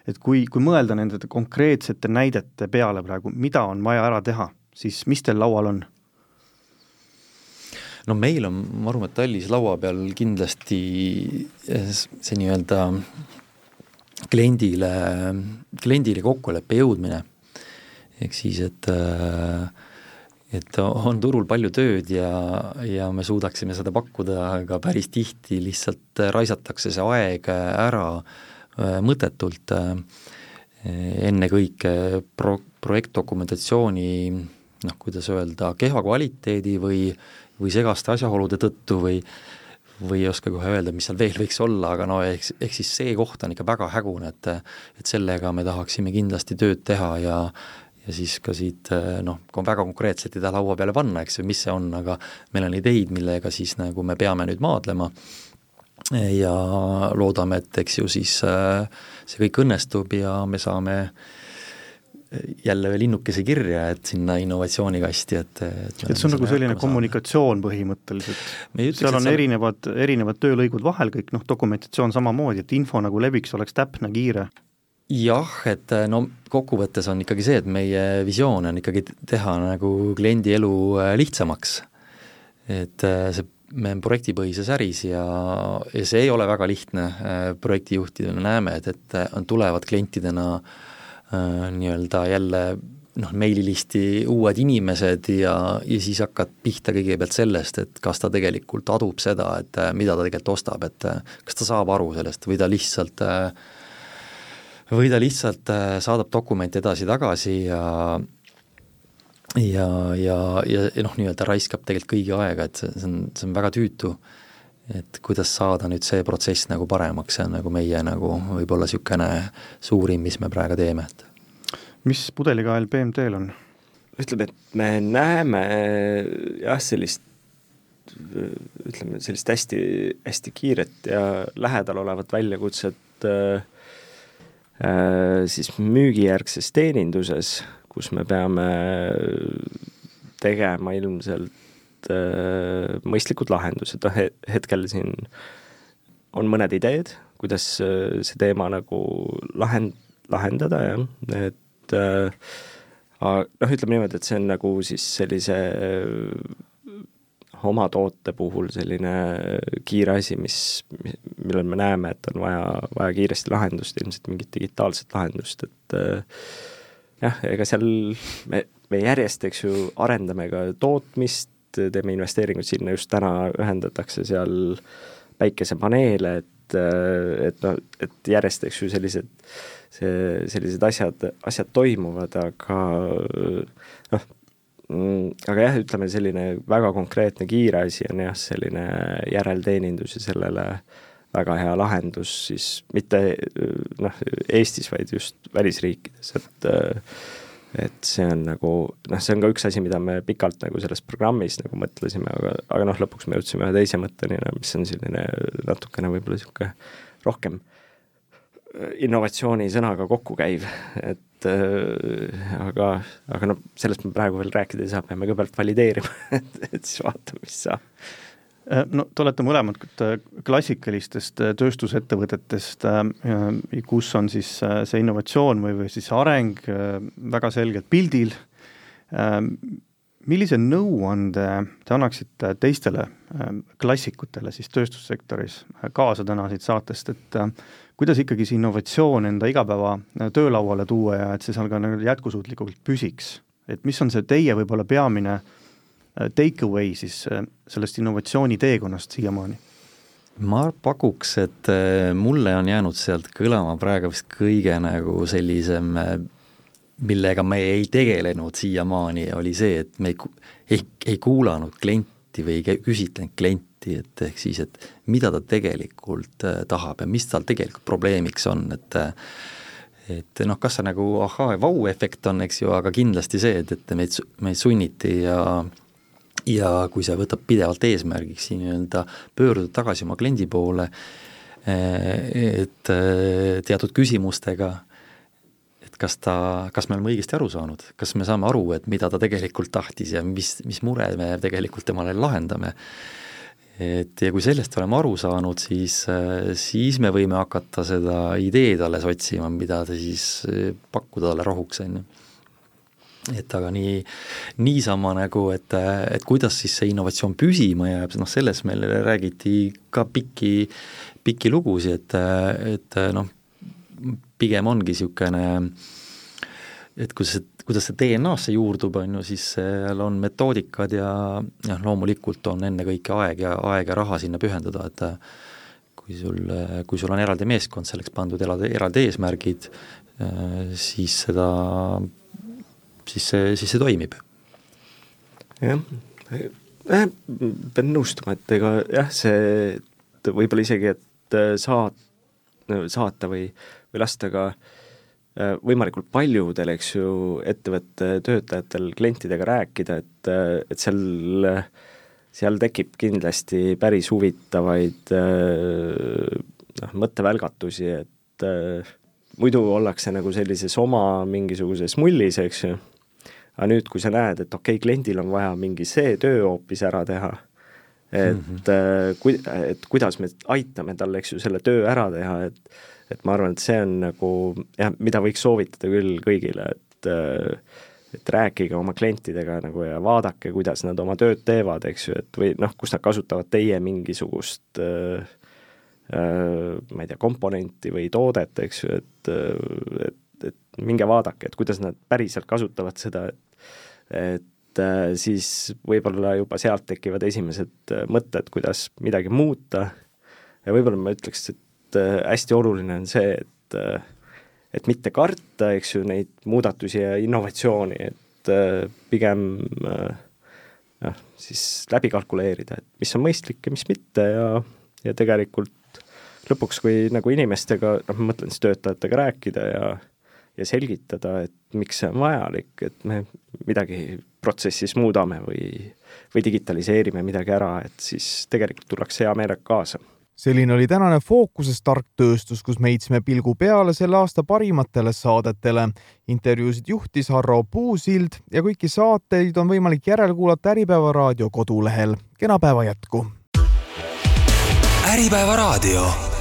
et kui, kui mõelda nende konkreetsete näidete peale praegu, mida on vaja ära teha, siis mis teil laual on? No meil on Maru Metallis laua peal kindlasti see nii-öelda kliendile, kliendile kokkuleppe jõudmine. ehk siis, et et on turul palju tööd ja, ja me suudaksime seda pakkuda, aga päris tihti lihtsalt raisatakse see aeg ära mõttetult, ennekõike pro-, projektdokumentatsiooni noh, kuidas öelda, kehva kvaliteedi või või segaste asjaolude tõttu või või ei oska kohe öelda, mis seal veel võiks olla, aga no ehk, ehk siis see koht on ikka väga hägune, et et sellega me tahaksime kindlasti tööd teha ja ja siis ka siit noh, väga konkreetselt ei taha laua peale panna, eks ju, mis see on, aga meil on ideid, millega siis nagu me peame nüüd maadlema. Ja loodame, et eks ju siis see kõik õnnestub ja me saame jälle veel linnukese kirja, et sinna innovatsioonikasti, et et, et see on nagu selline kommunikatsioon põhimõtteliselt, seal on erinevad, erinevad töölõigud vahel kõik, noh, dokumentatsioon samamoodi, et info nagu leviks, oleks täpne, kiire? jah, et no kokkuvõttes on ikkagi see, et meie visioon on ikkagi teha nagu kliendi elu lihtsamaks. et see, me oleme projektipõhises äris ja, ja see ei ole väga lihtne projektijuhtidena, näeme, et, et on, tulevad klientidena äh, nii-öelda jälle noh, meililisti uued inimesed ja, ja siis hakkad pihta kõigepealt sellest, et kas ta tegelikult adub seda, et äh, mida ta tegelikult ostab, et äh, kas ta saab aru sellest või ta lihtsalt või ta lihtsalt saadab dokumente edasi-tagasi ja, ja, ja, ja noh, nii-öelda raiskab tegelikult kõigi aega, et see, see on, see on väga tüütu et kuidas saada nüüd see protsess nagu paremaks, see on nagu meie nagu võib-olla niisugune suurim, mis me praegu teeme, et mis pudelikael BMT-l on? ütleme, et me näeme jah, sellist ütleme, sellist hästi, hästi kiiret ja lähedal olevat väljakutset äh, äh, siis müügijärgses teeninduses, kus me peame tegema ilmselt äh, mõistlikud lahendused, noh hetkel siin on mõned ideed, kuidas äh, see teema nagu lahend-, lahendada, jah, et äh, noh, ütleme niimoodi, et see on nagu siis sellise äh, oma toote puhul selline kiire asi, mis, millel me näeme, et on vaja, vaja kiiresti lahendust, ilmselt mingit digitaalset lahendust, et äh, jah, ega seal me, me järjest, eks ju, arendame ka tootmist, teeme investeeringuid sinna, just täna ühendatakse seal päikesepaneele, et, et noh, et järjest, eks ju, sellised see, sellised asjad, asjad toimuvad, aga noh, aga jah, ütleme selline väga konkreetne kiire asi on jah, selline järelteenindus ja sellele väga hea lahendus siis mitte noh, Eestis, vaid just välisriikides, et et see on nagu noh, see on ka üks asi, mida me pikalt nagu selles programmis nagu mõtlesime, aga, aga noh, lõpuks me jõudsime ühe teise mõtteni, mis on selline natukene võib-olla niisugune rohkem innovatsiooni sõnaga kokku käiv, et äh, aga, aga noh, sellest me praegu veel rääkida ei saa, peame kõigepealt valideerima et, et siis vaatame, mis saab. Äh, no te olete mõlemad klassikalistest äh, tööstusettevõtetest, kus on siis see innovatsioon või, või siis areng väga selgelt pildil, millise nõuande te annaksite teistele klassikutele siis tööstussektoris kaasa täna siit saatest, et kuidas ikkagi see innovatsioon enda igapäeva äh, töölauale tuua ja et see seal ka nagu jätkusuutlikult püsiks? et mis on see teie võib-olla peamine äh, take away siis äh, sellest innovatsiooni teekonnast siiamaani? ma pakuks, et mulle on jäänud sealt kõlama praegu vist kõige nagu sellisem, millega me ei tegelenud siiamaani, oli see, et me ei, ei, ei kuulanud klienti või ei küsitlenud klienti et ehk siis, et mida ta tegelikult äh, tahab ja mis tal tegelikult probleemiks on, et äh, et noh, kas see nagu ahaa ja vau-efekt on, eks ju, aga kindlasti see, et, et meid, meid sunniti ja ja kui see võtab pidevalt eesmärgiks nii-öelda pöörduda tagasi oma kliendi poole, äh, et teatud küsimustega, et kas ta, kas me oleme õigesti aru saanud, kas me saame aru, et mida ta tegelikult tahtis ja mis, mis mure me tegelikult temale lahendame et ja kui sellest oleme aru saanud, siis, siis me võime hakata seda ideed alles otsima, mida ta siis pakkuda talle rahuks, on ju. Et aga nii, niisama nagu, et, et kuidas siis see innovatsioon püsima jääb, noh selles meil räägiti ka pikki, pikki lugusid, et, et noh, pigem ongi niisugune et kui see kuidas see DNA-sse juurdub, on ju, siis seal on metoodikad ja noh, loomulikult on ennekõike aeg ja, aeg ja raha sinna pühendada, et kui sul, kui sul on eraldi meeskond selleks pandud, eraldi, eraldi eesmärgid, siis seda, siis see, siis see toimib. jah, pean nõustuma, et ega jah, see võib-olla isegi, et saat-, saata või, või lasta ka äh, Äh, võimalikult paljudel, eks ju, ettevõtte töötajatel klientidega rääkida, et, äh, et seal, seal tekib kindlasti päris huvitavaid äh, noh, mõttevälgatusi, et muidu ollakse nagu sellises oma mingisuguses mullis, eks ju, aga nüüd, kui sa näed, et okei okay,, kliendil on vaja mingi see töö hoopis ära teha, et mm -hmm. kui, et kuidas me aitame tal, eks ju, selle töö ära teha, et et ma arvan, et see on nagu jah, mida võiks soovitada küll kõigile, et et rääkige oma klientidega nagu ja vaadake, kuidas nad oma tööd teevad, eks ju, et või noh, kus nad kasutavad teie mingisugust äh, äh, ma ei tea, komponenti või toodet, eks ju, et, et minge vaadake, et kuidas nad päriselt kasutavad seda, et et äh, siis võib-olla juba sealt tekivad esimesed äh, mõtted, kuidas midagi muuta. Ja võib-olla ma ütleks, et äh, hästi oluline on see, et et mitte karta, eks ju, neid muudatusi ja innovatsiooni, et pigem noh, siis läbi kalkuleerida, et mis on mõistlik ja mis mitte ja, ja tegelikult lõpuks, kui nagu inimestega, noh, ma mõtlen siis töötajatega rääkida ja ja selgitada, et miks see on vajalik, et me midagi protsessis muudame või, või digitaliseerime midagi ära, et siis tegelikult tullakse hea meelega kaasa selline oli tänane Fookuses tark tööstus, kus me heitsime pilgu peale selle aasta parimatele saadetele. intervjuusid juhtis Harro Puusild ja kõiki saateid on võimalik järelkuulata Äripäeva raadio kodulehel. kena päeva jätku! äripäeva raadio